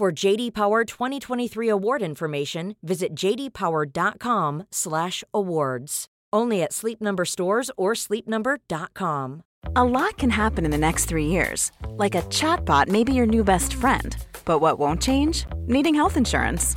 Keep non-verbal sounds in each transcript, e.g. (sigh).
For JD Power 2023 award information, visit jdpower.com/awards. Only at Sleep Number stores or sleepnumber.com. A lot can happen in the next three years. Like a chatbot may be your new best friend. But what won't change? Needing health insurance.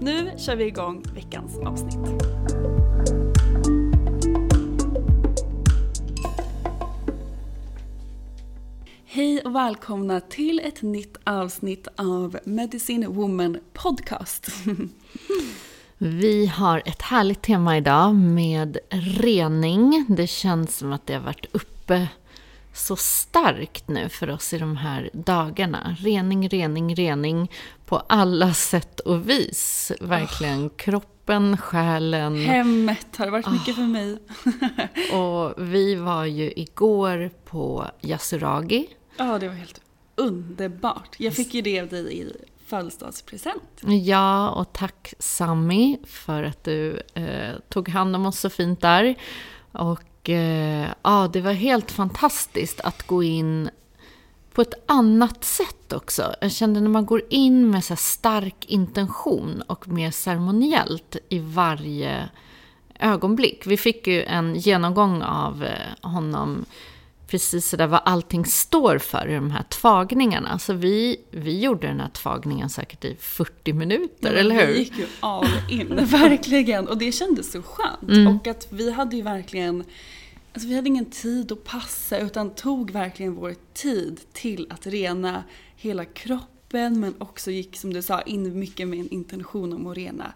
Nu kör vi igång veckans avsnitt. Hej och välkomna till ett nytt avsnitt av Medicine Woman Podcast. (laughs) Vi har ett härligt tema idag med rening. Det känns som att det har varit uppe så starkt nu för oss i de här dagarna. Rening, rening, rening på alla sätt och vis. Verkligen kroppen, själen. Hemmet har det varit mycket för mig. (laughs) Och vi var ju igår på Yasuragi. Ja, det var helt underbart. Jag fick ju det av dig i födelsedagspresent. Ja, och tack Sami för att du eh, tog hand om oss så fint där. Och eh, ja, det var helt fantastiskt att gå in på ett annat sätt också. Jag kände när man går in med så stark intention och mer ceremoniellt i varje ögonblick. Vi fick ju en genomgång av eh, honom precis sådär vad allting står för i de här tvagningarna. Så vi, vi gjorde den här tvagningen säkert i 40 minuter, Ja, eller hur? Vi gick ju all (laughs) in, verkligen. Och det kändes så skönt. Mm. Och att vi hade ju verkligen, alltså vi hade ingen tid att passa utan tog verkligen vår tid till att rena hela kroppen men också gick, som du sa, in mycket med en intention om att rena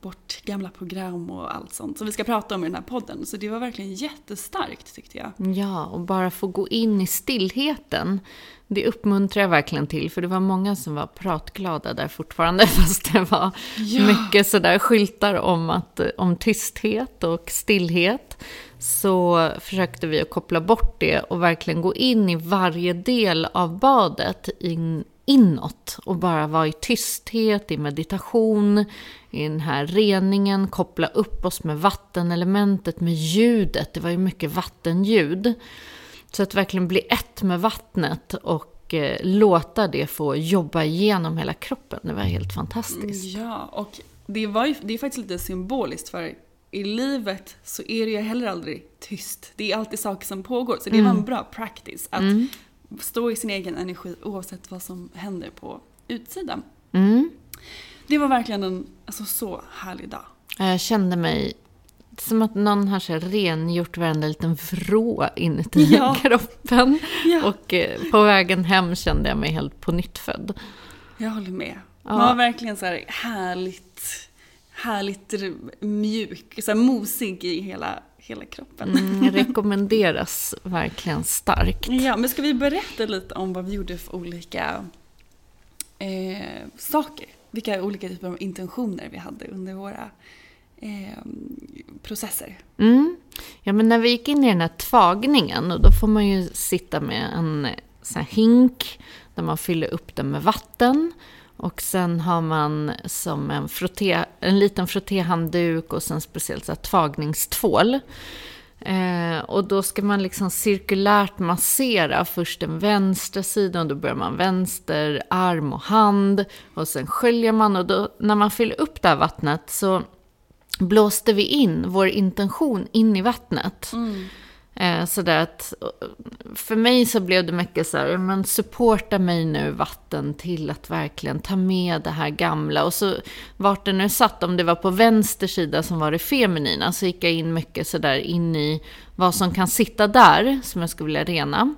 bort gamla program och allt sånt som vi ska prata om i den här podden. Så det var verkligen jättestarkt tyckte jag. Ja, och bara få gå in i stillheten. Det uppmuntrar jag verkligen till, för det var många som var pratglada där fortfarande, (laughs) fast det var Ja. mycket sådär skyltar om, att, om tysthet och stillhet. Så försökte vi att koppla bort det och verkligen gå in i varje del av badet in, inåt och bara vara i tysthet, i meditation, i den här reningen, koppla upp oss med vattenelementet, med ljudet. Det var ju mycket vattenljud. Så att verkligen bli ett med vattnet och eh, låta det få jobba igenom hela kroppen. Det var helt fantastiskt. Mm, ja, och det, var ju, det är faktiskt lite symboliskt för i livet så är det ju heller aldrig tyst. Det är alltid saker som pågår. Så det var en bra practice att stå i sin egen energi oavsett vad som händer på utsidan. Mm. Det var verkligen en alltså, så härlig dag. Jag kände mig som att någon har så rengjort varenda liten vrå inuti (laughs) Ja. kroppen. Ja. Och eh, på vägen hem kände jag mig helt på nytt född. Jag håller med. Ja. Man var verkligen så här härligt, härligt mjuk, så här mosig i hela, hela kroppen. Mm, rekommenderas verkligen starkt. (laughs) Ja, men ska vi berätta lite om vad vi gjorde för olika eh, saker? Vilka olika typer av intentioner vi hade under våra eh, processer. Mm. Ja, men när vi gick in i den här tvagningen, och då får man ju sitta med en sån hink där man fyller upp den med vatten. Och sen har man som en, frotté, en liten frottéhandduk och sen speciellt så här tvagningstvål. Eh, och då ska man liksom cirkulärt massera först den vänstra sidan, då börjar man vänster arm och hand och sen sköljer man och då när man fyller upp det här vattnet så blåste vi in vår intention in i vattnet. Mm. Eh, sådär att, för mig så blev det mycket så här, men supporta mig nu vatten till att verkligen ta med det här gamla. Och så vart det nu satt, om det var på vänster sida som var det feminina, så gick jag in mycket sådär in i vad som kan sitta där, som jag skulle vilja rena.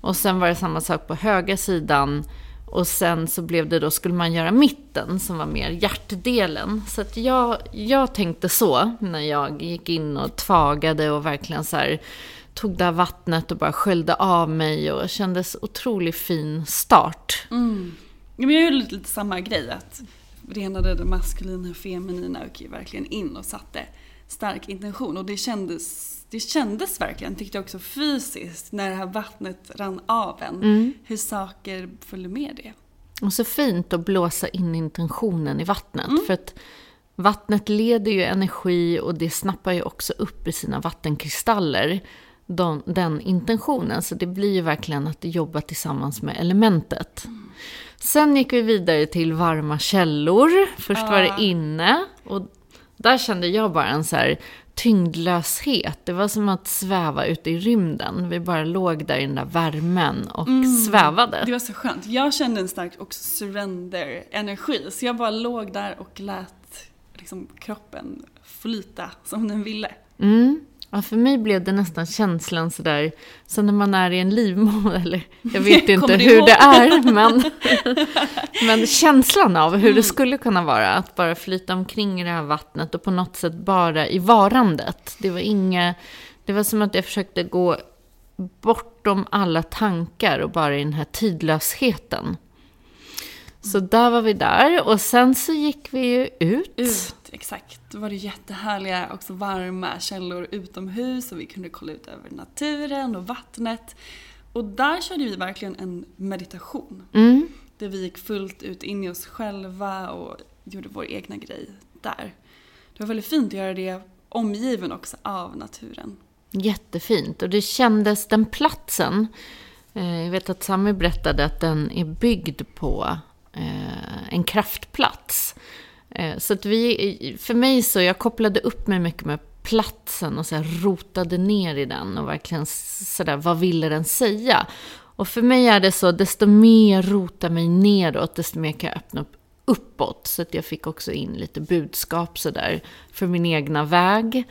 Och sen var det samma sak på högra sidan, och sen så blev det då, skulle man göra mitten som var mer hjärtdelen. Så att jag, jag tänkte så när jag gick in och tvagade och verkligen så här, tog det här vattnet och bara sköljde av mig och kändes otroligt fin start. Mm. Jag gjorde lite, lite samma grej, att renade det maskulina och feminina och gick verkligen in och satte stark intention. Och det kändes, det kändes verkligen, tyckte jag också fysiskt, när det här vattnet rann av en. Mm. Hur saker följde med det. Och så fint att blåsa in intentionen i vattnet. Mm. För att vattnet leder ju energi och det snappar ju också upp i sina vattenkristaller de, den intentionen. Så det blir ju verkligen att jobba tillsammans med elementet. Sen gick vi vidare till varma källor. Först var det inne. Och där kände jag bara en så här tyngdlöshet. Det var som att sväva ute i rymden. Vi bara låg där i den där värmen och mm, svävade. Det var så skönt. Jag kände en stark också surrender-energi. Så jag bara låg där och lät liksom, kroppen flyta som den ville. Mm. Ja, för mig blev det nästan känslan sådär, som när man är i en livmoder, (laughs) eller jag vet inte hur ihåg? det är, men, (laughs) men känslan av hur mm. det skulle kunna vara, att bara flyta omkring i det här vattnet och på något sätt bara i varandet. Det var inga, det var som att jag försökte gå bortom alla tankar och bara i den här tidlösheten. Så där var vi där och sen så gick vi ju ut. Ut, exakt. Då var det jättehärliga, också varma källor utomhus och vi kunde kolla ut över naturen och vattnet. Och där körde vi verkligen en meditation. Mm. Där vi gick fullt ut in i oss själva och gjorde vår egna grej där. Det var väldigt fint att göra det omgiven också av naturen. Jättefint. Och det kändes, den platsen, eh, jag vet att Sami berättade att den är byggd på eh, en kraftplats. Eh, så att vi, för mig så, jag kopplade upp mig mycket med platsen och så här rotade ner i den och verkligen sådär, vad ville den säga? Och för mig är det så, desto mer rota mig neråt, desto mer kan jag öppna upp uppåt. Så att jag fick också in lite budskap sådär för min egna väg.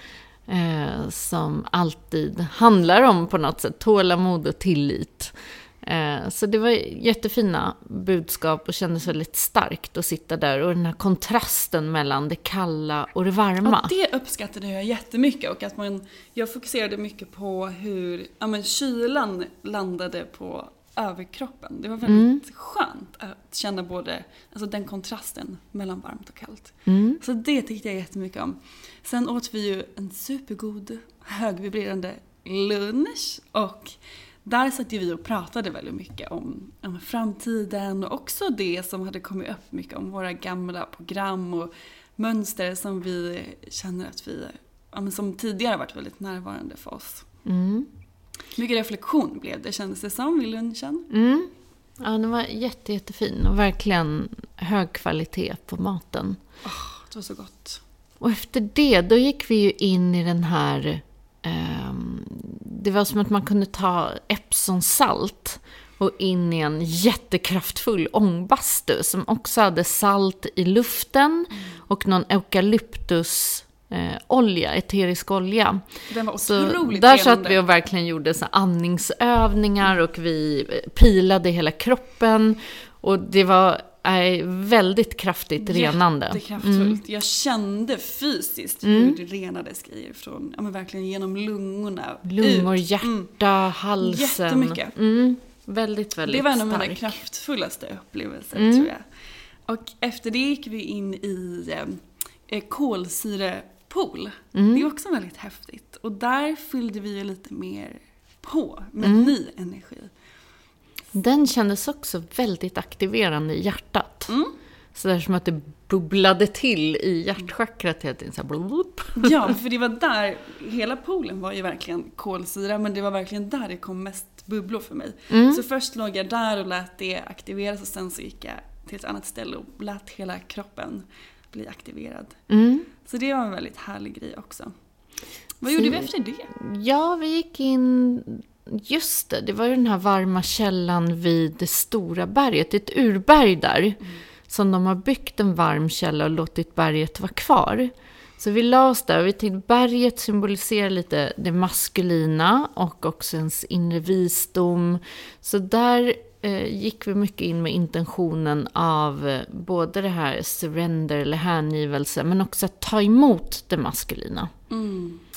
Eh, som alltid handlar om på något sätt tålamod och tillit. Eh, så det var jättefina budskap och kändes väldigt starkt att sitta där. Och den här kontrasten mellan det kalla och det varma. Ja, det uppskattade jag jättemycket. Och att man, jag fokuserade mycket på hur ja, men kylan landade på överkroppen. Det var väldigt mm. skönt att känna både alltså den kontrasten mellan varmt och kallt. Mm. Så det tyckte jag jättemycket om. Sen åt vi ju en supergod högvibrerande lunch och där satt ju vi och pratade väldigt mycket om, om framtiden och också det som hade kommit upp mycket om våra gamla program och mönster som vi känner att vi, som tidigare varit väldigt närvarande för oss. Mm. Mycket reflektion blev det kändes det som vid lunchen. Mm. Ja, den var jätte, jättefin och verkligen hög kvalitet på maten. Oh, det var så gott. Och efter det, då gick vi ju in i den här det var som att man kunde ta Epsom-salt och in i en jättekraftfull ångbastu som också hade salt i luften och någon eukalyptus eh, olja, eterisk olja. Den var otroligt så Där satt vi och verkligen gjorde så andningsövningar och vi pilade hela kroppen. Och det var är väldigt kraftigt renande. Jättekraftfullt. Jag kände fysiskt hur det renades grejer från, ja men verkligen genom lungorna. Lungor, ut. Mm. hjärta, halsen. Jättemycket. Mm, väldigt, väldigt Det var en av mina kraftfullaste upplevelser Mm. tror jag. Och efter det gick vi in i eh, eh, kolsyrepool. Mm. Det är också väldigt häftigt. Och där fyllde vi ju lite mer på med Mm. ny energi. Den kändes också väldigt aktiverande i hjärtat. Mm. Så där som att det bubblade till i hjärtchakrat hela tiden. Så här. Ja, för det var där, hela poolen var ju verkligen kolsyra, men det var verkligen där det kom mest bubblor för mig. Mm. Så först låg jag där och lät det aktiveras och sen så gick jag till ett annat ställe och lät hela kroppen bli aktiverad. Mm. Så det var en väldigt härlig grej också. Vad gjorde vi efter det? Ja, vi gick in... Just det, det var ju den här varma källan vid det stora berget. Ett urberg där. Som de har byggt en varm källa och låtit berget vara kvar. Så vi la oss där och vi tänkte berget symboliserar lite det maskulina och också ens inre visdom. Så där eh, gick vi mycket in med intentionen av eh, både det här surrender eller hängivelse men också att ta emot det maskulina.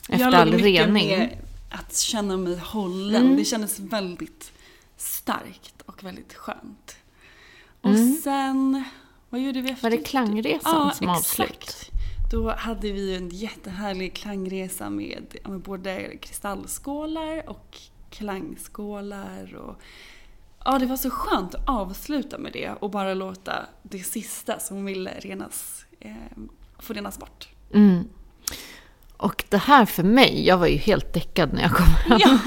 Efter jag all rening. med att känna mig hållen. Mm. Det kändes väldigt starkt och väldigt skönt. Och Mm. sen, vad gjorde vi efter Var det klangresan som avslut? Då hade vi ju en jättehärlig klangresa med, ja, med både kristallskålar och klangskålar. Och, ja, det var så skönt att avsluta med det och bara låta det sista som ville renas, eh, få renas bort. Mm. Och det här för mig, jag var ju helt däckad när jag kom hem.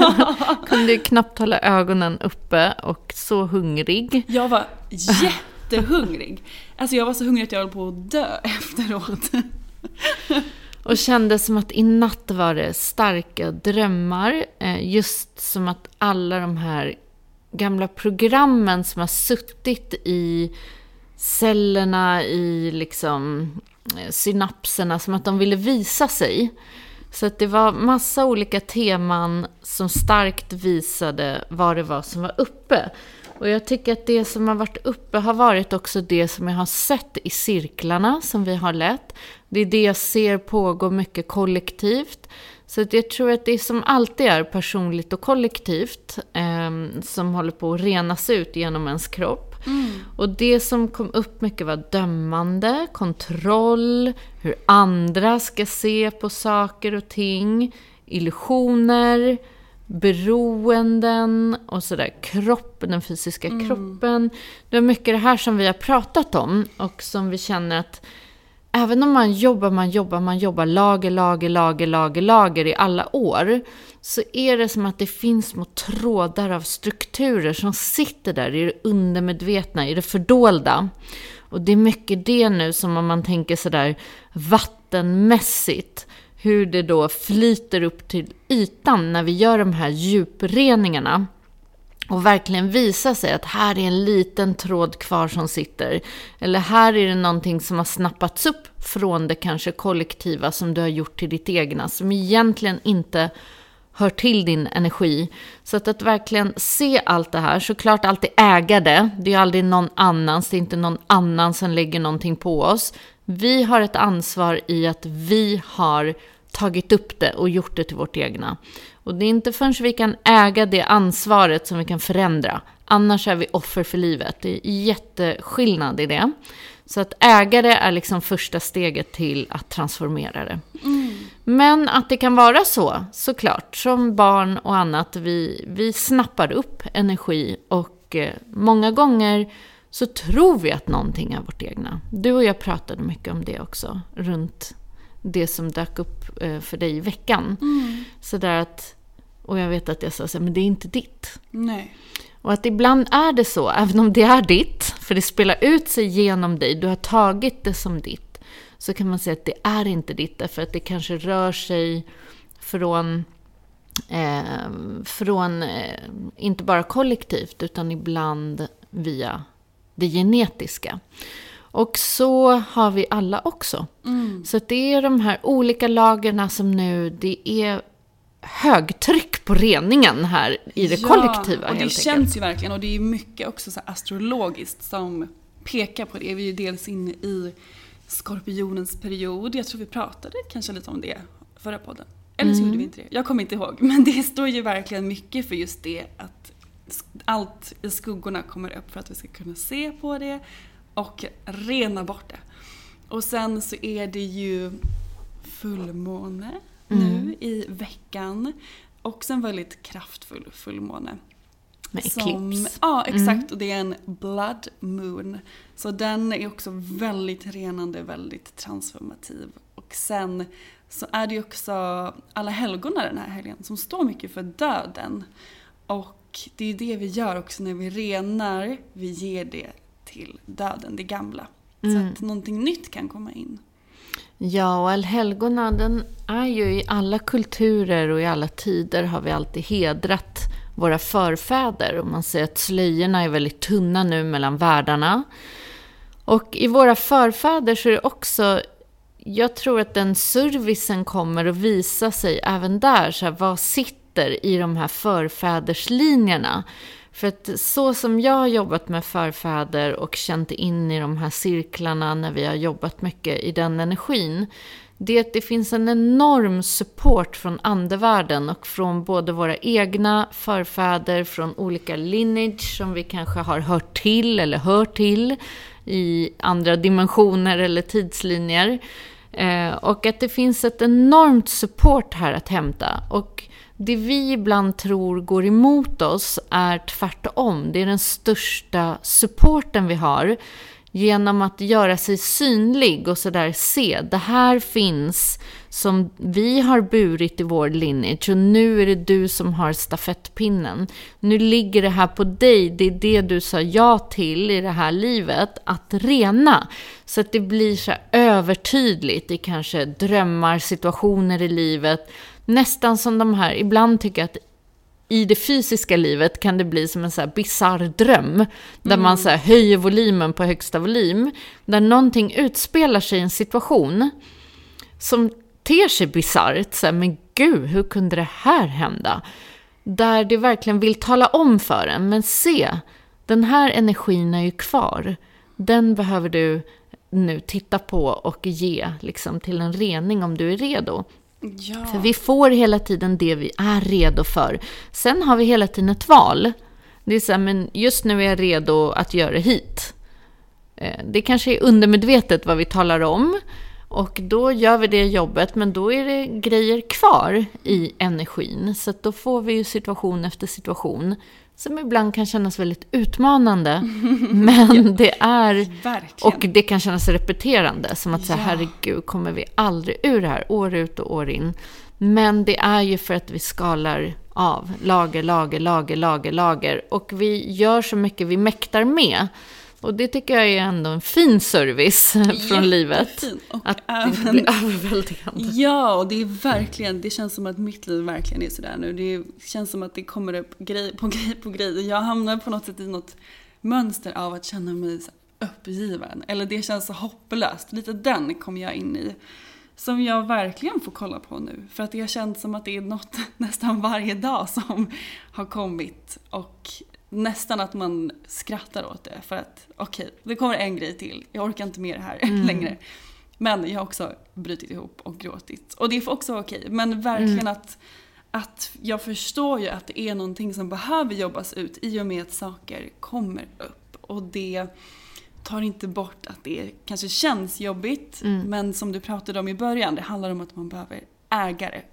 (laughs) Kunde ju knappt hålla ögonen uppe och så hungrig. Jag var jättehungrig. Alltså jag var så hungrig att jag höll på att dö efteråt. Och kände som att i natt var det starka drömmar. eh, Just som att alla de här gamla programmen som har suttit i cellerna, i liksom Eh, synapserna, som att de ville visa sig. Så att det var massa olika teman som starkt visade vad det var som var uppe. Och jag tycker att det som har varit uppe har varit också det som jag har sett i cirklarna som vi har lett. Det är det jag ser pågå mycket kollektivt. Så att jag tror att det som alltid är personligt och kollektivt eh, som håller på att renas ut genom ens kropp. Och det som kom upp mycket var dömande, kontroll, hur andra ska se på saker och ting, illusioner, beroenden och sådär. Kroppen, den fysiska kroppen. Det är mycket det här som vi har pratat om och som vi känner att även om man jobbar, man jobbar, man jobbar lager, lager, lager, lager, lager i alla år, så är det som att det finns små trådar av strukturer som sitter där i det undermedvetna, i det fördolda. Och det är mycket det nu som om man tänker sådär vattenmässigt, hur det då flyter upp till ytan när vi gör de här djupreningarna och verkligen visa sig att här är en liten tråd kvar som sitter. Eller här är det någonting som har snappats upp från det kanske kollektiva som du har gjort till ditt egna, som egentligen inte hör till din energi. Så att, att verkligen se allt det här, såklart alltid äga det. Det är aldrig någon annans, det är inte någon annan som lägger någonting på oss. Vi har ett ansvar i att vi har tagit upp det och gjort det till vårt egna. Och det är inte förrän vi kan äga det ansvaret som vi kan förändra. Annars är vi offer för livet. Det är jätteskillnad i det. Så att äga det är liksom första steget till att transformera det. Men att det kan vara så, såklart, som barn och annat, vi, vi snappar upp energi och eh, många gånger så tror vi att någonting är vårt egna. Du och jag pratade mycket om det också, runt det som dök upp eh, för dig i veckan. Så där att, och jag vet att jag sa så här, men det är inte ditt. Nej. Och att ibland är det så, även om det är ditt, för det spelar ut sig genom dig, du har tagit det som ditt, så kan man säga att det är inte ditt, därför att det kanske rör sig från, eh, från eh, inte bara kollektivt, utan ibland via det genetiska. Och så har vi alla också. Så att det är de här olika lagerna som nu, det är högtryck på reningen här i det kollektiva och det känns enkelt. ju verkligen och det är mycket också så astrologiskt som pekar på det. Vi är ju dels inne i skorpionens period. Jag tror vi pratade kanske lite om det förra podden. Eller så Mm. gjorde vi inte det. Jag kommer inte ihåg. Men det står ju verkligen mycket för just det att allt i skuggorna kommer upp för att vi ska kunna se på det och rena bort det. Och sen så är det ju fullmåne nu i veckan. Också en väldigt kraftfull fullmåne. Med Som, eclipse. ja, exakt. Och det är en blood moon. Så den är också väldigt renande, väldigt transformativ. Och sen så är det ju också alla helgona den här helgen som står mycket för döden. Och det är det vi gör också när vi renar. Vi ger det till döden, det gamla. Så att någonting nytt kan komma in. Ja, och allhelgona den är ju i alla kulturer och i alla tider har vi alltid hedrat våra förfäder. Och man ser att slöjorna är väldigt tunna nu mellan världarna. Och i våra förfäder så är det också, jag tror att den servicen kommer att visa sig även där. Så här, vad sitter i de här förfäderslinjerna? För att så som jag har jobbat med förfäder och känt in i de här cirklarna när vi har jobbat mycket i den energin. Det är att det finns en enorm support från andevärlden och från både våra egna förfäder, från olika lineage som vi kanske har hört till eller hör till i andra dimensioner eller tidslinjer. Eh, och att det finns ett enormt support här att hämta. Och det vi ibland tror går emot oss är tvärtom. Det är den största supporten vi har. Genom att göra sig synlig och sådär se, det här finns som vi har burit i vår lineage och nu är det du som har stafettpinnen. Nu ligger det här på dig, det är det du sa ja till i det här livet, att rena. Så att det blir så övertydligt i kanske drömmar, situationer i livet. Nästan som de här, ibland tycker jag att i det fysiska livet kan det bli som en så här bizarr dröm. Där man så här höjer volymen på högsta volym. Där någonting utspelar sig i en situation som ter sig bisarrt. Så här, men gud, hur kunde det här hända? Där det verkligen vill tala om för en. Men se, den här energin är ju kvar. Den behöver du nu titta på och ge liksom, till en rening om du är redo. Ja. För vi får hela tiden det vi är redo för. Sen har vi hela tiden ett val. Det är så här, men just nu är jag redo att göra det hit. Eh, det kanske är undermedvetet vad vi talar om. Och då gör vi det jobbet, men då är det grejer kvar i energin. Så att då får vi ju situation efter situation som ibland kan kännas väldigt utmanande. (laughs) Men det är... Verkligen. Och det kan kännas repeterande, som att säga, Ja. herregud, kommer vi aldrig ur det här, år ut och år in? Men det är ju för att vi skalar av lager, lager, lager, lager, lager. Och vi gör så mycket vi mäktar med. Och det tycker jag är ändå en fin service (laughs) från livet. Att det inte även- blir (laughs) överväldigande. Ja, och det är verkligen, det känns som att mitt liv verkligen är sådär nu. Det känns som att det kommer upp grej på grej på grej. Jag hamnar på något sätt i något mönster av att känna mig uppgiven. Eller det känns så hopplöst. Lite den kommer jag in i. Som jag verkligen får kolla på nu. För att det har känts som att det är något (laughs) nästan varje dag som har kommit. Och nästan att man skrattar åt det. För att okej, det kommer en grej till. Jag orkar inte med det här längre. Men jag har också brutit ihop och gråtit. Och det är också okej. Men verkligen att, att jag förstår ju att det är någonting som behöver jobbas ut i och med att saker kommer upp. Och det tar inte bort att det kanske känns jobbigt. Men som du pratade om i början, det handlar om att man behöver äga det.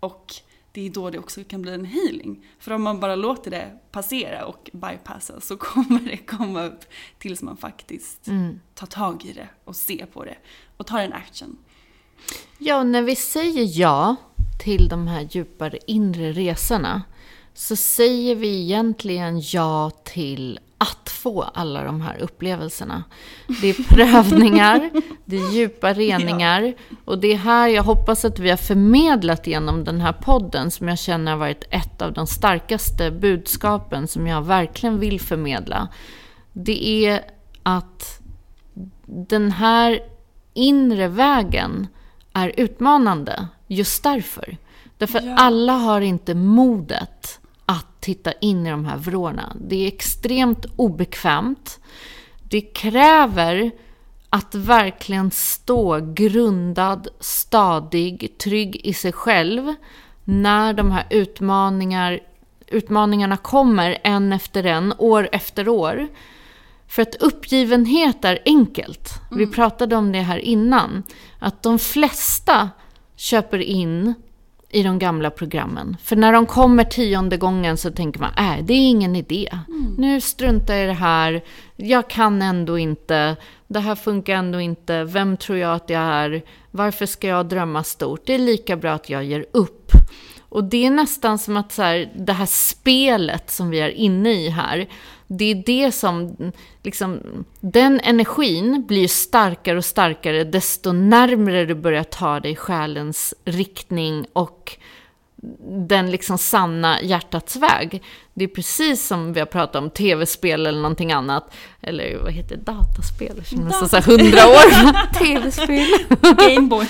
Och det är då det också kan bli en healing. För om man bara låter det passera och bypassa så (laughs) kommer det komma upp tills man faktiskt tar tag i det och ser på det och tar en action. Ja, när vi säger ja till de här djupare inre resorna så säger vi egentligen ja till få alla de här upplevelserna. Det är prövningar, det är djupa reningar och det är här jag hoppas att vi har förmedlat genom den här podden som jag känner har varit ett av de starkaste budskapen som jag verkligen vill förmedla. Det är att den här inre vägen är utmanande just därför. Därför Ja. alla har inte modet att titta in i de här vrårna. Det är extremt obekvämt. Det kräver att verkligen stå grundad, stadig, trygg i sig själv när de här utmaningar, utmaningarna kommer en efter en, år efter år. För att uppgivenhet är enkelt. Vi pratade om det här innan. Att de flesta köper in i de gamla programmen. För när de kommer tionde gången så tänker man, äh, det är ingen idé. Mm. Nu struntar jag i det här. Jag kan ändå inte. Det här funkar ändå inte. Vem tror jag att jag är? Varför ska jag drömma stort? Det är lika bra att jag ger upp. Och det är nästan som att så här, det här spelet som vi är inne i här, det är det som, liksom, den energin blir starkare och starkare desto närmre du börjar ta dig själens riktning och den liksom sanna hjärtats väg. Det är precis som vi har pratat om tv-spel eller någonting annat. Eller vad heter det? Dataspel? Det känns såhär hundra år. (laughs) tv-spel. Gameboy.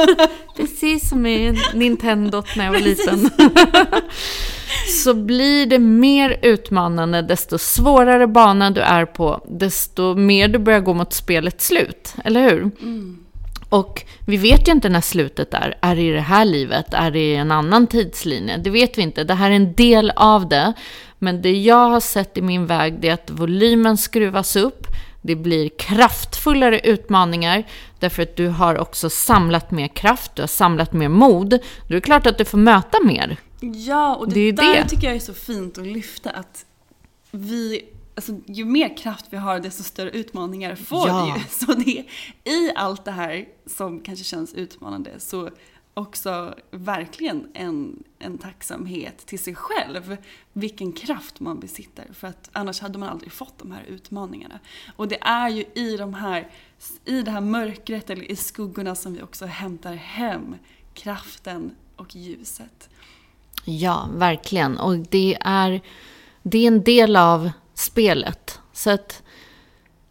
(laughs) precis som i Nintendo när jag var liten. (laughs) så blir det mer utmanande desto svårare bana du är på, desto mer du börjar gå mot spelets slut. Eller hur? Mm. Och vi vet ju inte när slutet är. Är det i det här livet? Är det i en annan tidslinje? Det vet vi inte. Det här är en del av det. Men det jag har sett i min väg är att volymen skruvas upp. Det blir kraftfullare utmaningar därför att du har också samlat mer kraft, du har samlat mer mod. Då är det klart att du får möta mer. Ja, och det, det där det. tycker jag är så fint att lyfta att vi alltså, ju mer kraft vi har desto större utmaningar får ja. vi ju. (laughs) Så det, i allt det här som kanske känns utmanande så också verkligen en, en tacksamhet till sig själv. Vilken kraft man besitter. För att annars hade man aldrig fått de här utmaningarna. Och det är ju i, de här, i det här mörkret eller i skuggorna som vi också hämtar hem kraften och ljuset. Ja, verkligen. Och det är, det är en del av spelet. Så att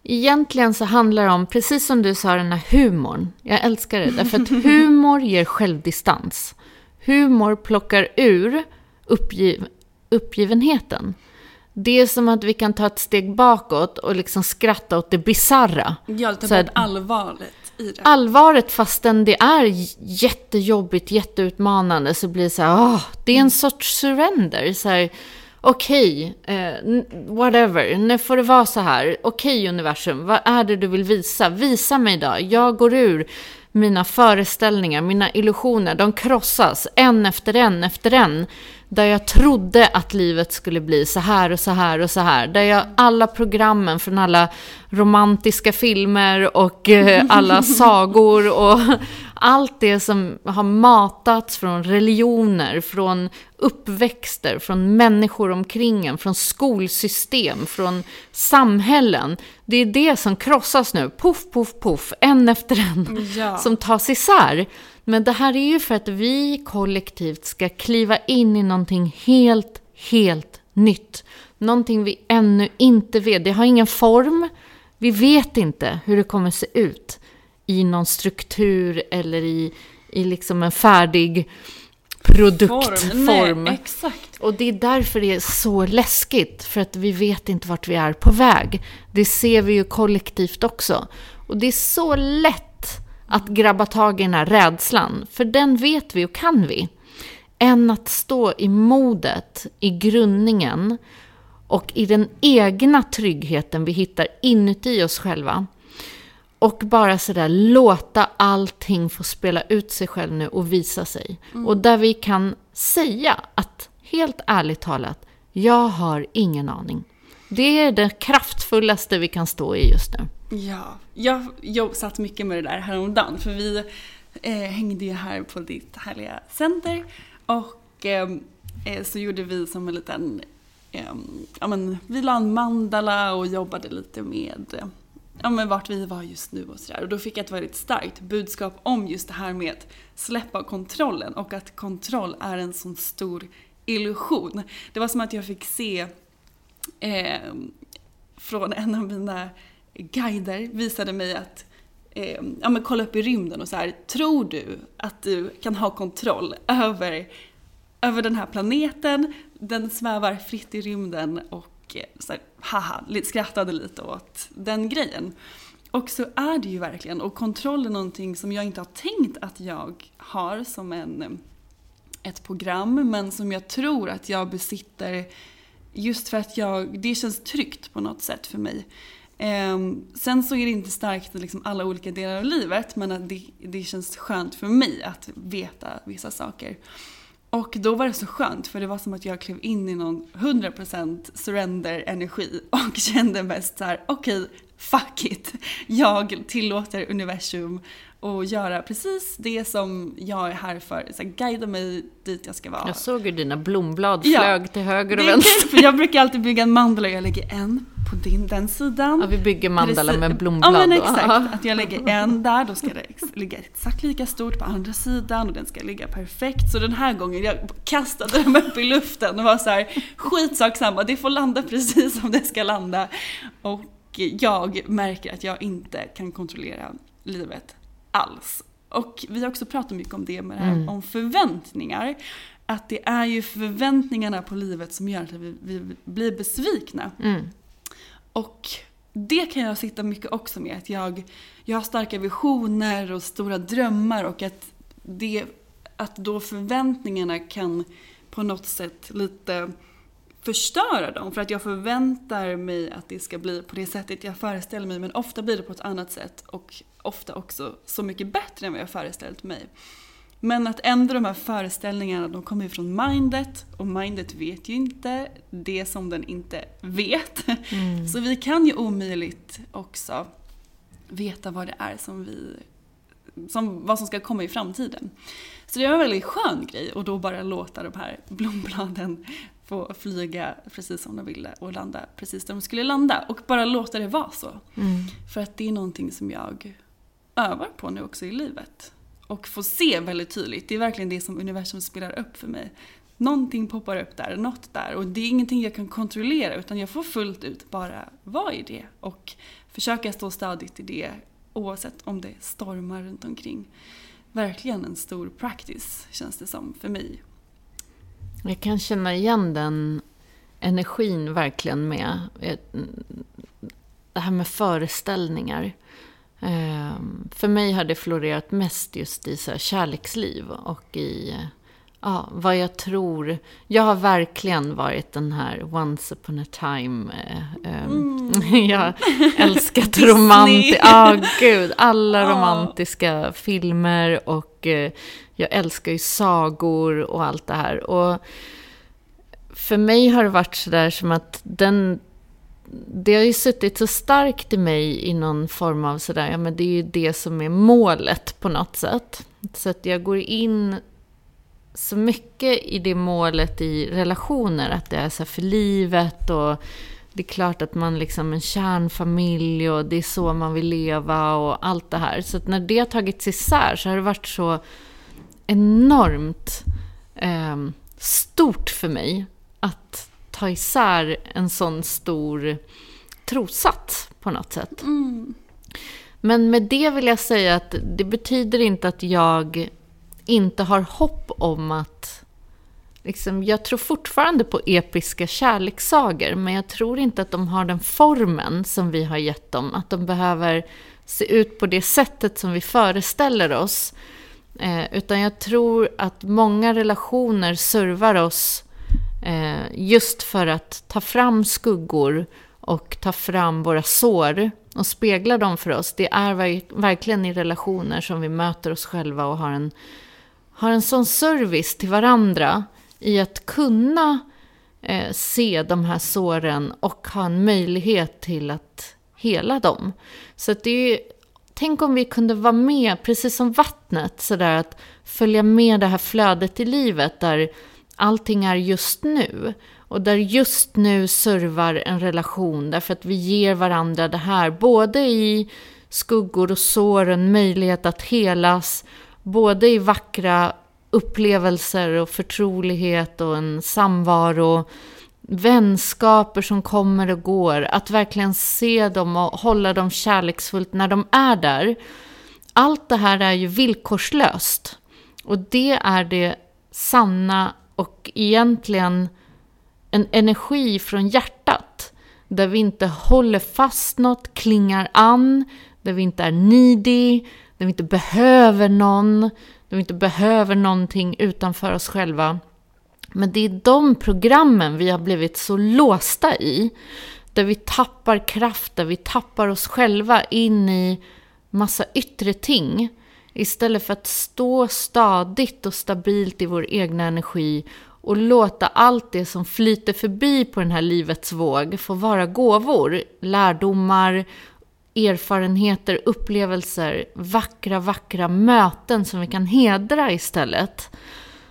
egentligen så handlar det om, precis som du sa, den här humorn. Jag älskar det, därför att (laughs) humor ger självdistans. Humor plockar ur uppgiv uppgivenheten. Det är som att vi kan ta ett steg bakåt och liksom skratta åt det bizarra. Ja, bort allvaret i det. Allvaret fastän det är jättejobbigt, jätteutmanande så blir det så här, åh, det är en mm. sorts surrender. Så här, okej, okay, eh, whatever, nu får det vara så här. Okej okay, universum, vad är det du vill visa? Visa mig då. Jag går ur mina föreställningar, mina illusioner, de krossas en efter en efter en. Där jag trodde att livet skulle bli så här och så här och så här. Där jag alla programmen från alla romantiska filmer och eh, (laughs) alla sagor och allt det som har matats från religioner, från uppväxter, från människor omkring en, från skolsystem, från samhällen. Det är det som krossas nu, poff, poff, poff, en efter en, ja. som tas isär. Men det här är ju för att vi kollektivt ska kliva in i någonting helt, helt nytt. Någonting vi ännu inte vet. Det har ingen form. Vi vet inte hur det kommer se ut i någon struktur eller i, i liksom en färdig produktform. Form. Nej, exakt. Och det är därför det är så läskigt, för att vi vet inte vart vi är på väg. Det ser vi ju kollektivt också. Och det är så lätt att grabba tag i den här rädslan, för den vet vi och kan vi. Än att stå i modet, i grundningen och i den egna tryggheten vi hittar inuti oss själva. Och bara sådär låta allting få spela ut sig själv nu och visa sig. Mm. Och där vi kan säga att, helt ärligt talat, jag har ingen aning. Det är det kraftfullaste vi kan stå i just nu. Ja, jag, jag satt mycket med det där häromdagen för vi eh, hängde ju här på ditt härliga center och ehm, eh, så gjorde vi som en liten, eh, ja men vi la en mandala och jobbade lite med ja, men vart vi var just nu och sådär. Och då fick jag ett väldigt starkt budskap om just det här med att släppa kontrollen och att kontroll är en sån stor illusion. Det var som att jag fick se eh, från en av mina guider visade mig att eh, ja, men kolla upp i rymden och så här, tror du att du kan ha kontroll över, över den här planeten? Den svävar fritt i rymden och eh, så här, haha, skrattade lite åt den grejen. Och så är det ju verkligen. Och kontroll är någonting som jag inte har tänkt att jag har som en, eh, ett program, men som jag tror att jag besitter just för att jag, det känns tryggt på något sätt för mig. Eh, sen så är det inte starkt i liksom alla olika delar av livet, men att det, det känns skönt för mig att veta vissa saker. Och då var det så skönt för det var som att jag klev in i någon 100% surrender-energi och (laughs) kände mest så här: okej, okay, fuck it. Jag tillåter universum att göra precis det som jag är här för. Så här, guida mig dit jag ska vara. Jag såg ju dina blomblad flög ja, till höger och vänster. För jag brukar alltid bygga en mandala och jag lägger en på din, den sidan. Ja, vi bygger mandala med blomblad. Ja, men exakt. Att jag lägger en där, då ska det ligga exakt lika stort på andra sidan och den ska ligga perfekt. Så den här gången, jag kastade dem upp i luften och var så här, skitsak samma, det får landa precis som det ska landa. Och jag märker att jag inte kan kontrollera livet alls. Och vi har också pratat mycket om det med det här mm. om förväntningar. Att det är ju förväntningarna på livet som gör att vi, vi blir besvikna. Mm. Och det kan jag sitta mycket också med. Att jag, jag har starka visioner och stora drömmar och att, det, att då förväntningarna kan på något sätt lite förstöra dem. För att jag förväntar mig att det ska bli på det sättet jag föreställer mig. Men ofta blir det på ett annat sätt och ofta också så mycket bättre än vad jag föreställt mig. Men att ändra de här föreställningarna, de kommer ju från mindet och mindet vet ju inte det som den inte vet. Mm. Så vi kan ju omöjligt också veta vad det är som vi som, vad som ska komma i framtiden. Så det var en väldigt skön grej och då bara låta de här blombladen få flyga precis som de ville och landa precis där de skulle landa. Och bara låta det vara så. Mm. För att det är någonting som jag övar på nu också i livet. Och får se väldigt tydligt. Det är verkligen det som universum spelar upp för mig. Någonting poppar upp där, något där. Och det är ingenting jag kan kontrollera utan jag får fullt ut bara vara i det. Och försöka stå stadigt i det oavsett om det stormar runt omkring. Verkligen en stor practice känns det som för mig. Jag kan känna igen den energin verkligen med eh, det här med föreställningar. Eh, för mig har det florerat mest just i så här kärleksliv och i ja, vad jag tror. Jag har verkligen varit den här once upon a time. Eh, ehm, mm. (laughs) jag har (laughs) älskat romantik. Ja, oh, gud. Alla (laughs) romantiska oh. filmer och eh, jag älskar ju sagor och allt det här. Och för mig har det varit sådär som att den det har ju suttit så starkt i mig i någon form av sådär, ja men det är ju det som är målet på något sätt. Så att jag går in så mycket i det målet i relationer, att det är så för livet och det är klart att man liksom en kärnfamilj och det är så man vill leva och allt det här. Så att när det har tagits isär så har det varit så enormt eh, stort för mig ta isär en sån stor trossats på något sätt. Mm. Men med det vill jag säga att det betyder inte att jag inte har hopp om att... Liksom, jag tror fortfarande på episka kärlekssagor, men jag tror inte att de har den formen som vi har gett dem. Att de behöver se ut på det sättet som vi föreställer oss. Eh, utan jag tror att många relationer servar oss Eh, just för att ta fram skuggor och ta fram våra sår och spegla dem för oss. Det är verkligen i relationer som vi möter oss själva och har en, har en sån service till varandra i att kunna eh, se de här såren och ha en möjlighet till att hela dem. Så det är Tänk om vi kunde vara med, precis som vattnet, sådär att följa med det här flödet i livet där allting är just nu. Och där just nu servar en relation därför att vi ger varandra det här, både i skuggor och sår, en möjlighet att helas, både i vackra upplevelser och förtrolighet och en samvaro, vänskaper som kommer och går, att verkligen se dem och hålla dem kärleksfullt när de är där. Allt det här är ju villkorslöst. Och det är det sanna och egentligen en energi från hjärtat där vi inte håller fast något, klingar an, där vi inte är needy, där vi inte behöver någon, där vi inte behöver någonting utanför oss själva. Men det är de programmen vi har blivit så låsta i, där vi tappar kraft, där vi tappar oss själva in i massa yttre ting. Istället för att stå stadigt och stabilt i vår egna energi och låta allt det som flyter förbi på den här livets våg få vara gåvor, lärdomar, erfarenheter, upplevelser, vackra, vackra möten som vi kan hedra istället.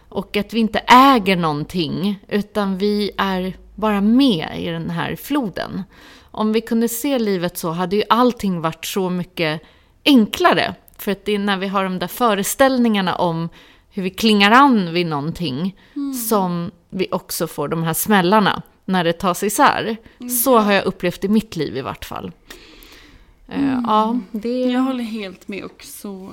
Och att vi inte äger någonting, utan vi är bara med i den här floden. Om vi kunde se livet så hade ju allting varit så mycket enklare. För att det är när vi har de där föreställningarna om hur vi klingar an vid någonting mm. som vi också får de här smällarna när det tas isär. Mm. Så har jag upplevt i mitt liv i vart fall. Eh, mm. Ja, det... Jag håller helt med och så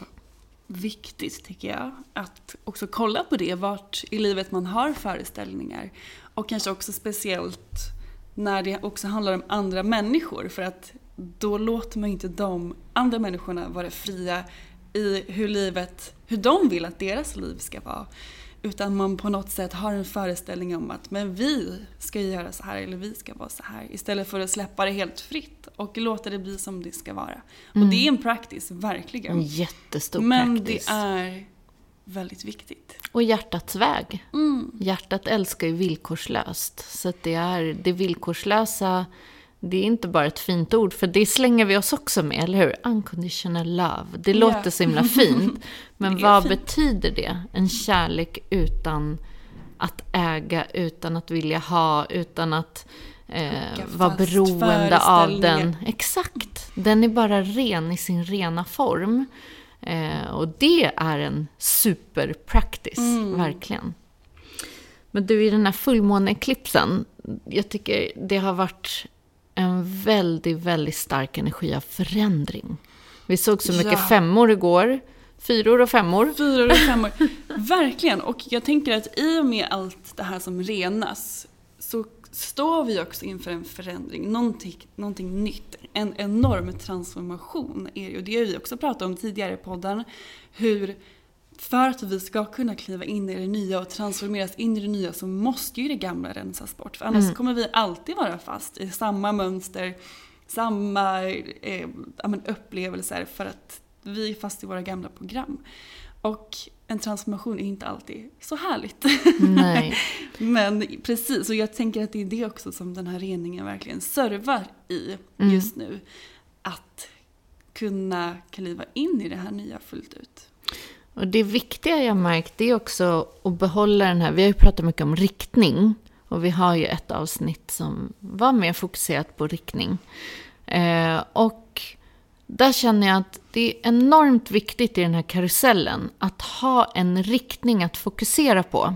viktigt tycker jag att också kolla på det, vart i livet man har föreställningar. Och kanske också speciellt när det också handlar om andra människor för att då låter man inte de andra människorna vara fria i hur livet, hur de vill att deras liv ska vara. Utan man på något sätt har en föreställning om att men vi ska göra så här eller vi ska vara så här. Istället för att släppa det helt fritt och låta det bli som det ska vara. Mm. Och det är en practice, verkligen. En jättestor men practice. Men det är väldigt viktigt. Och hjärtats väg. Mm. Hjärtat älskar ju villkorslöst. Så det är det villkorslösa det är inte bara ett fint ord, för det slänger vi oss också med, eller hur? Unconditional love. Det yeah. låter så himla fint. (laughs) Men vad fint. betyder det? En kärlek utan att äga, utan att vilja ha, utan att eh, vara beroende av den. Exakt! Den är bara ren i sin rena form. Eh, och det är en superpractice, mm. verkligen. Men du, i den här fullmåneeklipsen, jag tycker det har varit en väldigt, väldigt stark energi av förändring. Vi såg så mycket ja. femmor igår. Fyror och femmor. Fyror och femmor. (laughs) Verkligen. Och jag tänker att i och med allt det här som renas så står vi också inför en förändring, någonting, någonting nytt. En enorm transformation är det. Och det har vi också pratat om tidigare i podden. Hur för att vi ska kunna kliva in i det nya och transformeras in i det nya så måste ju det gamla rensas bort. För annars mm. kommer vi alltid vara fast i samma mönster, samma eh, upplevelser för att vi är fast i våra gamla program. Och en transformation är inte alltid så härligt. Nej. (laughs) Men precis, och jag tänker att det är det också som den här reningen verkligen servar i mm. just nu. Att kunna kliva in i det här nya fullt ut. Och det viktiga jag märkt är också att behålla den här, vi har ju pratat mycket om riktning. Och vi har ju ett avsnitt som var mer fokuserat på riktning. Eh, och där känner jag att det är enormt viktigt i den här karusellen att ha en riktning att fokusera på.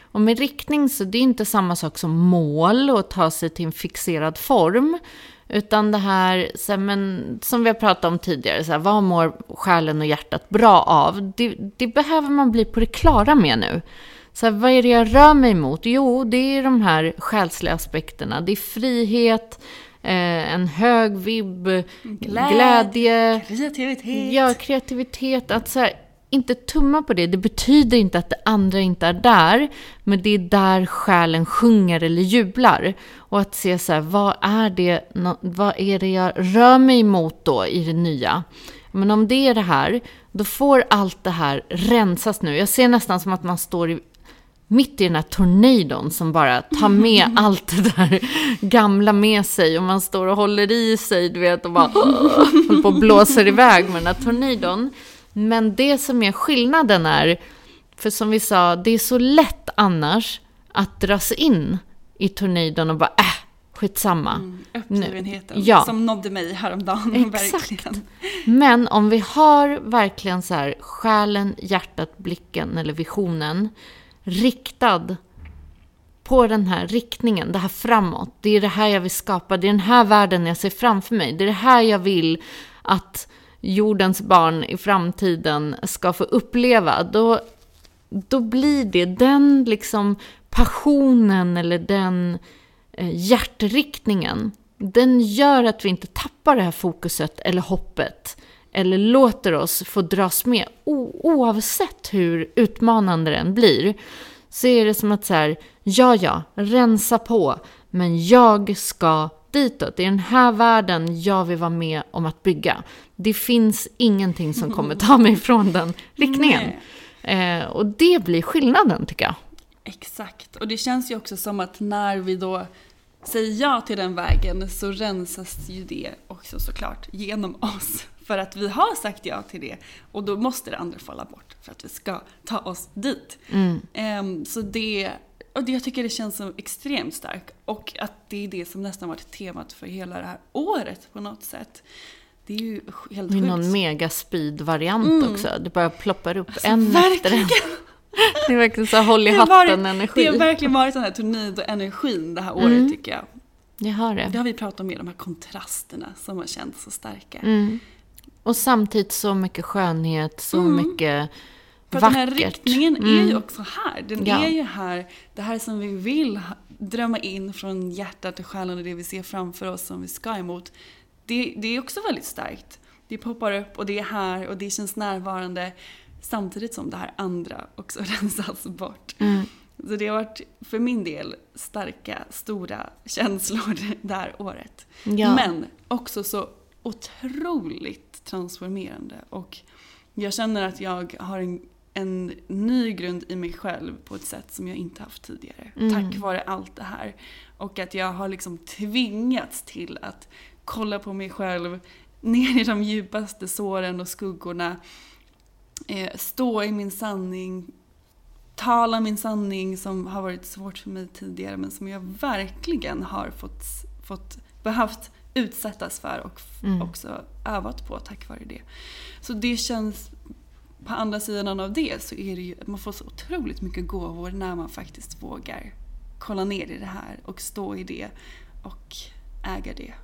Och med riktning så det är inte samma sak som mål och ta sig till en fixerad form. Utan det här, så här, men, som vi har pratat om tidigare, så här, vad mår själen och hjärtat bra av? Det, det, behöver man bli på det klara med nu. Så här, vad är det jag rör mig mot? Jo, det är de här själsliga aspekterna. Det är frihet, eh, en hög vibb, glädje, glädje kreativitet. Ja, kreativitet. Att så inte tumma på det. Det betyder inte att det andra inte är där, men det är där själen sjunger eller jublar. Och att se så här, vad är det, vad är det jag rör mig mot då i det nya? Men om det är det här, då får allt det här rensas nu. Jag ser nästan som att man står i, mitt i den här tornadon som bara tar med (laughs) allt det där gamla med sig. Och man står och håller i sig, du vet, och bara håller på och blåser iväg med den här tornadon. Men det som är skillnaden är, för som vi sa, det är så lätt annars att dras in i tornadon och bara äh, skitsamma. Mm, uppgivenheten ja. som nådde mig häromdagen. (laughs) Exakt. Verkligen. Men om vi har verkligen så här själen, hjärtat, blicken eller visionen riktad på den här riktningen, det här framåt. Det är det här jag vill skapa, det är den här världen jag ser framför mig. Det är det här jag vill att jordens barn i framtiden ska få uppleva, då, då blir det den liksom passionen eller den eh, hjärtriktningen den gör att vi inte tappar det här fokuset eller hoppet. Eller låter oss få dras med oavsett hur utmanande den blir. Så är det som att så här, ja ja, rensa på. Men jag ska ditåt. Det är den här världen jag vill vara med om att bygga. Det finns ingenting som kommer ta mig från den riktningen. (laughs) Eh, och det blir skillnaden tycker jag. Exakt. Och det känns ju också som att när vi då säger ja till den vägen så rensas ju det också såklart genom (laughs) oss. För att vi har sagt ja till det och då måste det andra falla bort för att vi ska ta oss dit. Mm. Um, så det, och det, jag tycker det känns som extremt starkt. Och att det är det som nästan varit temat för hela det här året på något sätt. Det är ju helt sjukt. någon megaspeed-variant mm. också. Det bara ploppar upp alltså, en verkligen. efter en. Det är verkligen så håll i hatten-energi. Det har verkligen varit sån här tornado-energin det här året mm. tycker jag. Jag har det. Det har vi pratat om, de här kontrasterna som har känts så starka. Mm. Och samtidigt så mycket skönhet, så mm. mycket För vackert. den här riktningen är ju mm. också här. Den ja. är ju här, det här som vi vill drömma in från hjärtat till själen och det vi ser framför oss som vi ska emot. Det, det är också väldigt starkt. Det poppar upp och det är här och det känns närvarande. Samtidigt som det här andra också (laughs) rensas bort. Mm. Så det har varit för min del starka, stora känslor (laughs) det här året. Ja. Men också så otroligt transformerande. Och jag känner att jag har en, en ny grund i mig själv på ett sätt som jag inte haft tidigare. Mm. Tack vare allt det här. Och att jag har liksom tvingats till att kolla på mig själv ner i de djupaste såren och skuggorna stå i min sanning, tala min sanning som har varit svårt för mig tidigare men som jag verkligen har fått, fått behövt utsättas för och mm. också övat på tack vare det. Så det känns, på andra sidan av det så är det ju att man får så otroligt mycket gåvor när man faktiskt vågar kolla ner i det här och stå i det och äga det.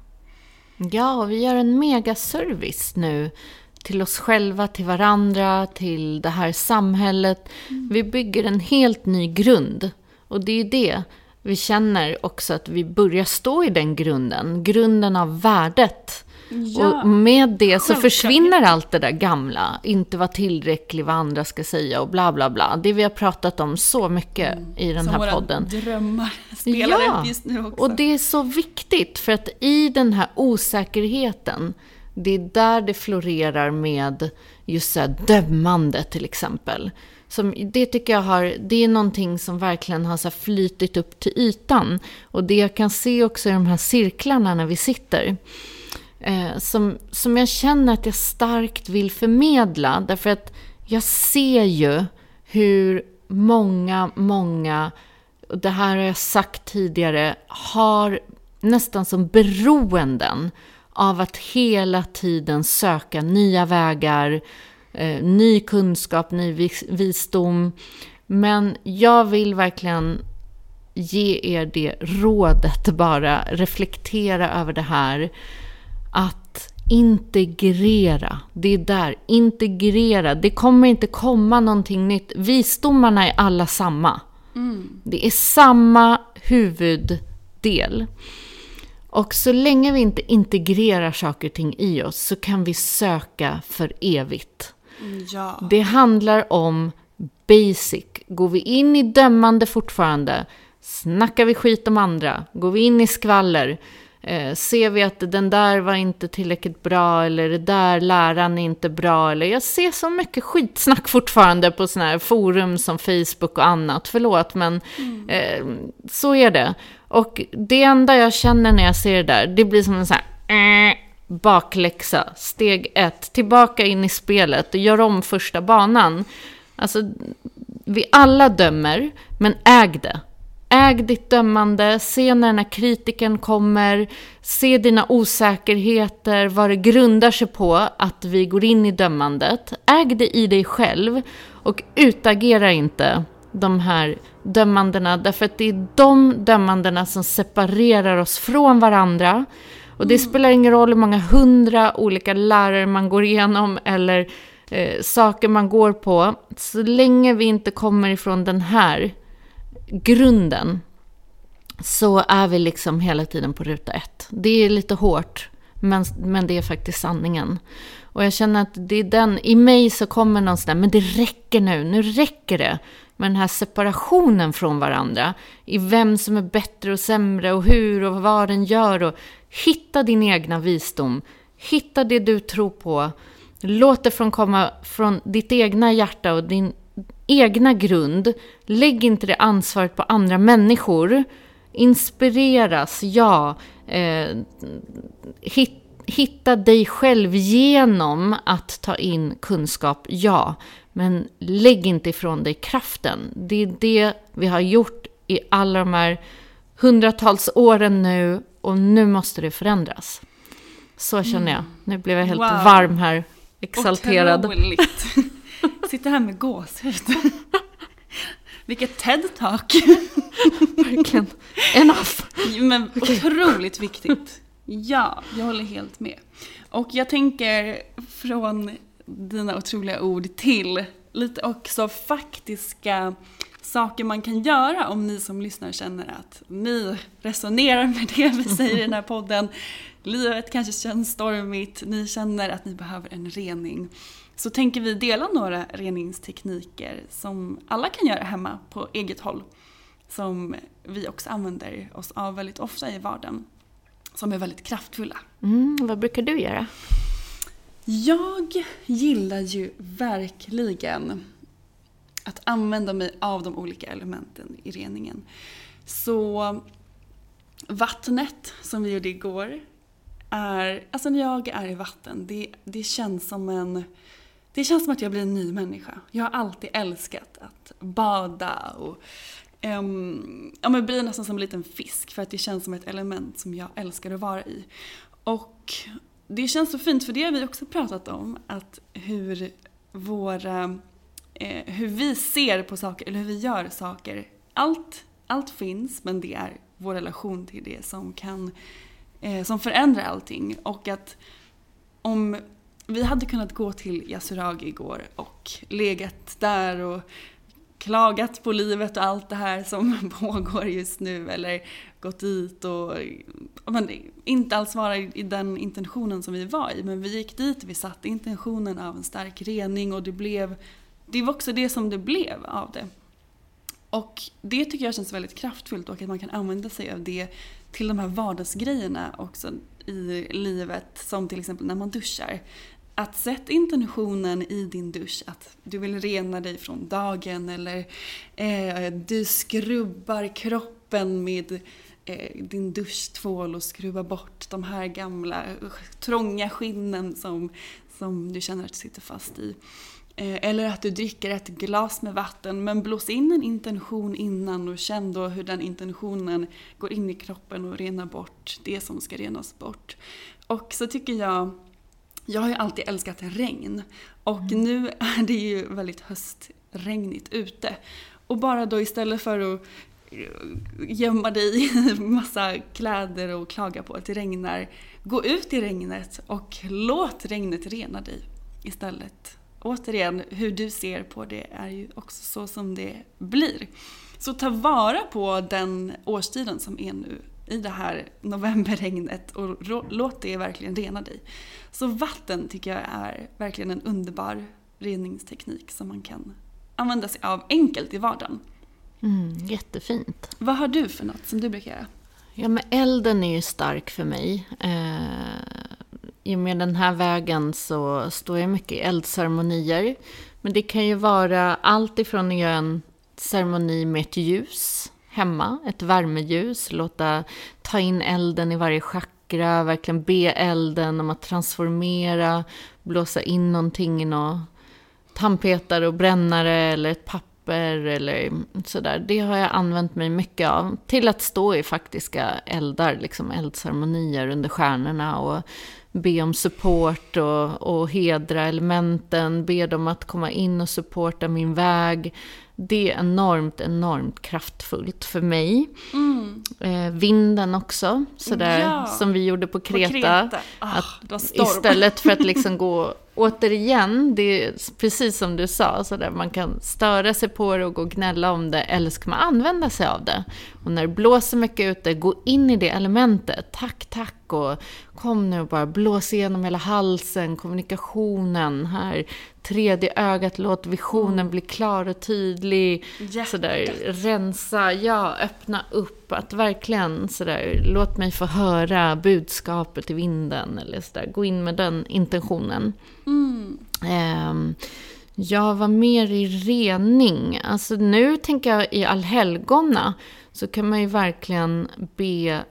Ja, och vi gör en megaservice nu till oss själva, till varandra, till det här samhället. Mm. Vi bygger en helt ny grund. Och det är det vi känner också att vi börjar stå i den grunden. Grunden av värdet. Ja, och med det så försvinner allt det där gamla. Inte vara tillräcklig, vad andra ska säga och bla bla bla. Det vi har pratat om så mycket mm, i den här podden. Som drömmar (laughs) spelar ja, just nu också. och det är så viktigt. För att i den här osäkerheten det är där det florerar med just så dömande till exempel. Som, det tycker jag har, det är någonting som verkligen har så flytit upp till ytan. Och det jag kan se också i de här cirklarna när vi sitter. Eh, som, som jag känner att jag starkt vill förmedla. Därför att jag ser ju hur många, många, och det här har jag sagt tidigare, har nästan som beroenden av att hela tiden söka nya vägar, eh, ny kunskap, ny vis visdom. Men jag vill verkligen ge er det rådet bara, reflektera över det här. Att integrera, det är där, integrera. Det kommer inte komma någonting nytt. Visdomarna är alla samma. Mm. Det är samma huvuddel. Och så länge vi inte integrerar saker och ting i oss så kan vi söka för evigt. Ja. Det handlar om basic. Går vi in i dömande fortfarande, snackar vi skit om andra, går vi in i skvaller, eh, ser vi att den där var inte tillräckligt bra eller det där läraren är inte bra eller jag ser så mycket skitsnack fortfarande på sådana här forum som Facebook och annat. Förlåt men mm. eh, så är det. Och det enda jag känner när jag ser det där, det blir som en sån här äh, bakläxa. Steg ett, tillbaka in i spelet och gör om första banan. Alltså, vi alla dömer, men äg det. Äg ditt dömande, se när den här kritiken kommer, se dina osäkerheter, vad det grundar sig på att vi går in i dömandet. Äg det i dig själv och utagera inte de här dömandena, därför att det är de dömandena som separerar oss från varandra. Och det mm. spelar ingen roll hur många hundra olika lärare man går igenom eller eh, saker man går på. Så länge vi inte kommer ifrån den här grunden så är vi liksom hela tiden på ruta ett. Det är lite hårt, men, men det är faktiskt sanningen. Och jag känner att det är den, i mig så kommer någon sån där, men det räcker nu, nu räcker det. med den här separationen från varandra, i vem som är bättre och sämre och hur och vad den gör. Och hitta din egna visdom, hitta det du tror på. Låt det från komma från ditt egna hjärta och din egna grund. Lägg inte det ansvaret på andra människor. Inspireras, ja. Eh, hit, hitta dig själv genom att ta in kunskap, ja. Men lägg inte ifrån dig kraften. Det är det vi har gjort i alla de här hundratals åren nu och nu måste det förändras. Så känner jag. Nu blev jag helt Wow. varm här, exalterad. Otroligt. Sitter här med gåshud. Vilket TED-talk. Verkligen. Enough. Men otroligt viktigt. Ja, jag håller helt med. Och jag tänker från dina otroliga ord till lite också faktiska saker man kan göra om ni som lyssnar känner att ni resonerar med det vi säger i den här podden. Livet kanske känns stormigt, ni känner att ni behöver en rening. Så tänker vi dela några reningstekniker som alla kan göra hemma på eget håll. Som vi också använder oss av väldigt ofta i vardagen. Som är väldigt kraftfulla. Mm, vad brukar du göra? Jag gillar ju verkligen att använda mig av de olika elementen i reningen. Så vattnet som vi gjorde igår är, alltså när jag är i vatten, det, det känns som en det känns som att jag blir en ny människa. Jag har alltid älskat att bada och um, ja, men bli nästan som en liten fisk för att det känns som ett element som jag älskar att vara i. Och det känns så fint för det har vi också pratat om, att hur våra, eh, hur vi ser på saker, eller hur vi gör saker. Allt, allt finns men det är vår relation till det som kan, eh, som förändrar allting. Och att om vi hade kunnat gå till Yasuragi igår och legat där och klagat på livet och allt det här som (laughs) pågår just nu eller gått dit och men, inte alls vara i den intentionen som vi var i men vi gick dit, vi satte intentionen av en stark rening och det blev det var också det som det blev av det. Och det tycker jag känns väldigt kraftfullt och att man kan använda sig av det till de här vardagsgrejerna också i livet som till exempel när man duschar. Att sätta intentionen i din dusch att du vill rena dig från dagen eller eh, du skrubbar kroppen med eh, din duschtvål och skrubbar bort de här gamla trånga skinnen som, som du känner att du sitter fast i. Eh, Eller att du dricker ett glas med vatten men blås in en intention innan och känn då hur den intentionen går in i kroppen och renar bort det som ska renas bort. Och så tycker jag, jag har ju alltid älskat regn och nu är det ju väldigt höstregnigt ute. Och bara då istället för att gömma dig i (laughs) massa kläder och klaga på att det regnar, gå ut i regnet och låt regnet rena dig istället återigen, hur du ser på det är ju också så som det blir. Så ta vara på den årstiden som är nu i det här novemberregnet och låt det verkligen rena dig. Så vatten tycker jag är verkligen en underbar reningsteknik som man kan använda sig av enkelt i vardagen. Mm, jättefint. Vad har du för något som du brukar göra? Ja, men elden är ju stark för mig. Eh, I och med den här vägen så står jag mycket i eldceremonier. Men det kan ju vara allt ifrån att göra en ceremoni med ett ljus hemma, ett värmeljus, låta ta in elden i varje chakra, verkligen be elden om att transformera, blåsa in någonting i något tandpetare och brännare eller ett papper eller sådär. Det har jag använt mig mycket av. Till att stå i faktiska eldar, liksom eldceremonier under stjärnorna och be om support och, och hedra elementen, be dem att komma in och supporta min väg. Det är enormt, enormt kraftfullt för mig. Mm. Eh, vinden också, sådär Ja. som vi gjorde på Kreta. Kreta. Ah, att istället för att (laughs) liksom gå, återigen, det är precis som du sa, sådär, man kan störa sig på det och gå och gnälla om det, eller ska man använda sig av det. Och när det blåser mycket ute, gå in i det elementet. Tack, tack och kom nu och bara blås igenom hela halsen, kommunikationen här. Tredje ögat, låt visionen bli klar och tydlig. Hjärtat. Sådär, rensa, ja, öppna upp. Att verkligen sådär, låt mig få höra budskapet i vinden. Eller sådär, gå in med den intentionen. Mm. Ehm, jag var mer i rening. Alltså nu tänker jag i allhelgona så kan man ju verkligen be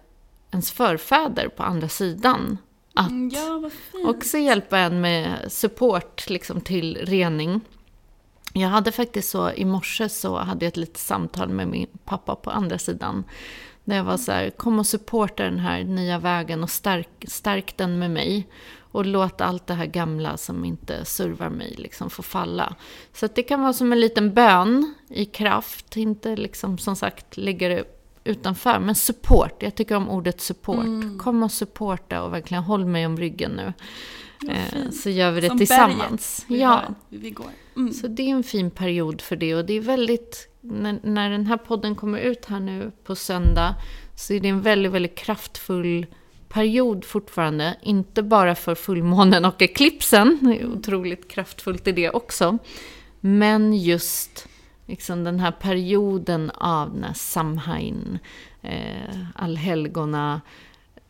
ens förfäder på andra sidan att Mm, Ja, också hjälpa en med support liksom, till rening. Jag hade faktiskt så, i morse så hade jag ett litet samtal med min pappa på andra sidan. Där jag var så här, kom och supporta den här nya vägen och stärk, stärk den med mig. Och låt allt det här gamla som inte servar mig liksom få falla. Så det kan vara som en liten bön i kraft. Inte liksom som sagt lägga det utanför. Men support. Jag tycker om ordet support. Kom och supporta och verkligen håll mig om ryggen nu. Eh, så gör vi det Som tillsammans. vi, Ja. vi går. Mm. Så det är en fin period för det och det är väldigt, när, när den här podden kommer ut här nu på söndag, så är det en väldigt, väldigt kraftfull period fortfarande. Inte bara för fullmånen och eklipsen, det är otroligt kraftfullt i det också. Men just liksom den här perioden av när Samhain, eh, allhelgona,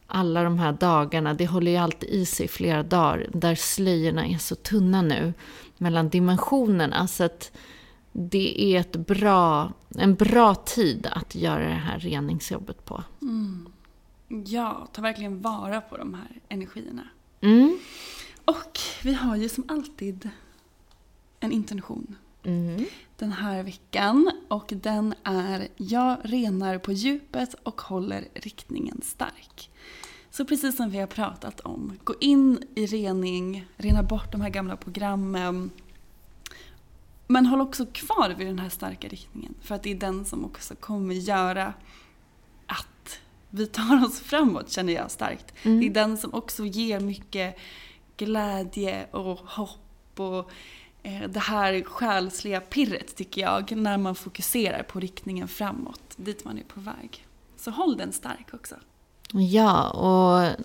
alla de här dagarna, det håller ju alltid i sig flera dagar, där slöjorna är så tunna nu mellan dimensionerna. Så att det är ett bra, en bra tid att göra det här reningsjobbet på. Ja, ta verkligen vara på de här energierna. Mm. Och vi har ju som alltid en intention Mm. den här veckan och den är Jag renar på djupet och håller riktningen stark. Så precis som vi har pratat om, gå in i rening, rena bort de här gamla programmen. Men håll också kvar vid den här starka riktningen för att det är den som också kommer göra att vi tar oss framåt känner jag starkt. Mm. Det är den som också ger mycket glädje och hopp och det här själsliga pirret tycker jag när man fokuserar på riktningen framåt, dit man är på väg. Så håll den stark också. Ja, och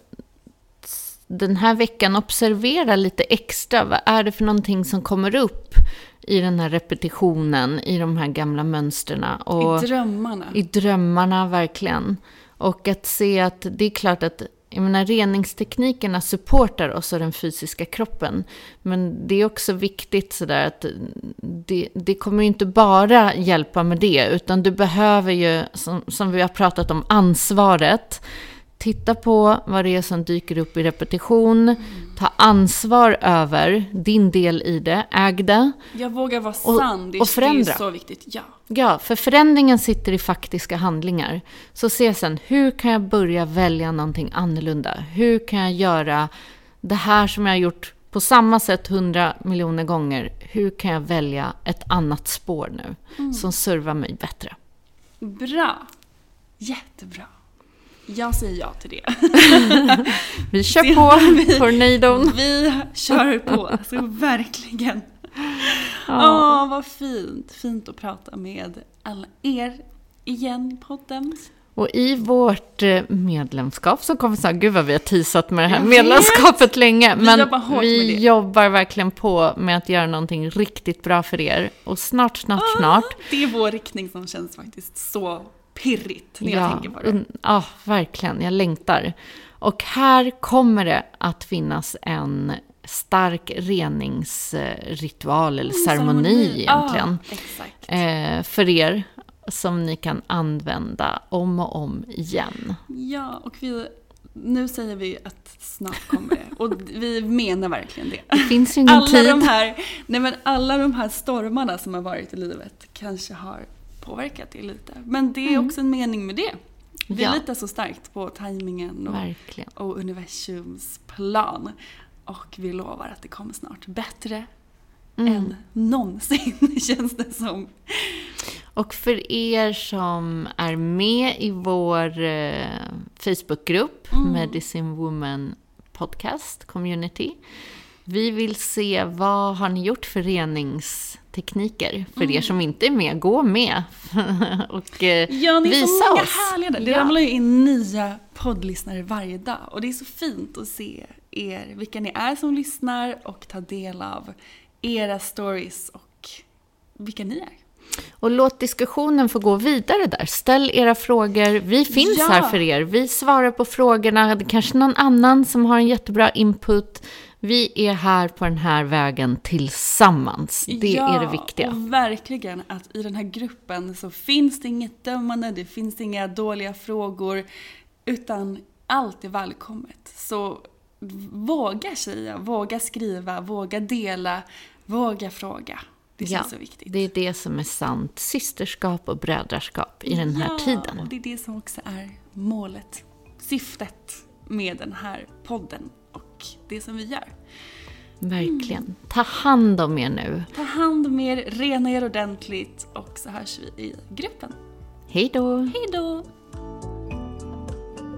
den här veckan observera lite extra. Vad är det för någonting som kommer upp i den här repetitionen, i de här gamla mönstren? Och I drömmarna. I drömmarna, verkligen. Och att se att det är klart att jag menar, reningsteknikerna supportar oss och den fysiska kroppen. Men det är också viktigt sådär att det, det kommer ju inte bara hjälpa med det, utan du behöver ju, som, som vi har pratat om, ansvaret. Titta på vad det är som dyker upp i repetition. Ta ansvar över din del i det. Äg det. Jag vågar vara sann, det, det är så viktigt. Ja. Ja, för förändringen sitter i faktiska handlingar. Så se sen, hur kan jag börja välja någonting annorlunda? Hur kan jag göra det här som jag har gjort på samma sätt hundra miljoner gånger? Hur kan jag välja ett annat spår nu som servar mig bättre? Bra. Jättebra. Jag säger ja till det. Vi kör Se på, vi- tornadon. Vi kör på, alltså verkligen. Åh, vad fint. Fint att prata med alla er igen i podden. Och i vårt eh, medlemskap så kommer vi säga, gud vad vi har teasat med det här medlemskapet länge. Vi Men jobbar vi med det. jobbar verkligen på med att göra någonting riktigt bra för er. Och snart, snart, snart. Det är vår riktning som känns faktiskt så pirrigt när jag tänker på det. un- ja, verkligen. Jag längtar. Och här kommer det att finnas en stark reningsritual eller ceremoni egentligen. Ja. Eh, för er som ni kan använda om och om igen. Ja, och vi, nu säger vi att snart kommer det. Och vi menar verkligen det. Det finns ju ingen Alla tid. de, här, nej men alla de här stormarna som har varit i livet kanske har påverkat det lite. Men det är Mm. också en mening med det. Vi Ja. litar så starkt på tajmingen och, och universums plan. Och vi lovar att det kommer snart. Bättre Mm. än någonsin (laughs) känns det som. Och för er som är med i vår eh, Facebookgrupp, Medicine Woman Podcast Community. Vi vill se vad har ni gjort för reningstekniker? För er som inte är med, gå med (laughs) och eh, Ja, ni är visa så många oss. härliga. Det Ja. ramlar ju in nya poddlyssnare varje dag. Och det är så fint att se er, vilka ni är som lyssnar och ta del av era stories och vilka ni är. Och låt diskussionen få gå vidare där. Ställ era frågor. Vi finns Ja. här för er. Vi svarar på frågorna. Det är kanske någon annan som har en jättebra input. Vi är här på den här vägen tillsammans. Det ja, är det viktiga. och verkligen att i den här gruppen så finns det inget dömande, det finns inga dåliga frågor, utan allt är välkommet. Så våga säga, våga skriva, våga dela, våga fråga. Det känns Ja, så viktigt. Det är det som är sant systerskap och brödraskap i den här ja, tiden. och det är det som också är målet, syftet med den här podden det som vi gör. Verkligen. Ta hand om er nu. Ta hand om er, rena er ordentligt och så hörs vi i gruppen. Hej då! Hej då!